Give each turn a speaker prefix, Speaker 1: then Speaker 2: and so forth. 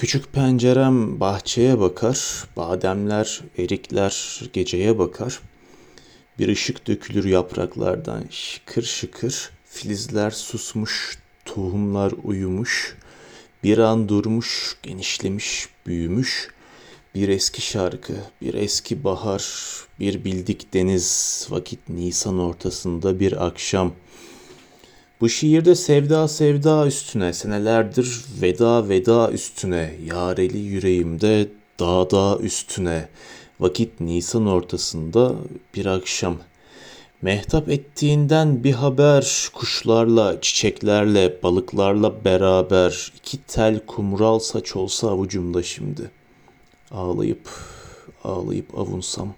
Speaker 1: Küçük pencerem bahçeye bakar, bademler, erikler geceye bakar. Bir ışık dökülür yapraklardan şıkır şıkır, filizler susmuş, tohumlar uyumuş. Bir an durmuş, genişlemiş, büyümüş. Bir eski şarkı, bir eski bahar, bir bildik deniz, vakit Nisan ortasında bir akşam. Bu şiirde sevda sevda üstüne, senelerdir veda veda üstüne, yareli yüreğimde dağ dağ üstüne, vakit Nisan ortasında bir akşam. Mehtap ettiğinden bir haber, kuşlarla, çiçeklerle, balıklarla beraber, iki tel kumral saç olsa avucumda şimdi. Ağlayıp, ağlayıp avunsam.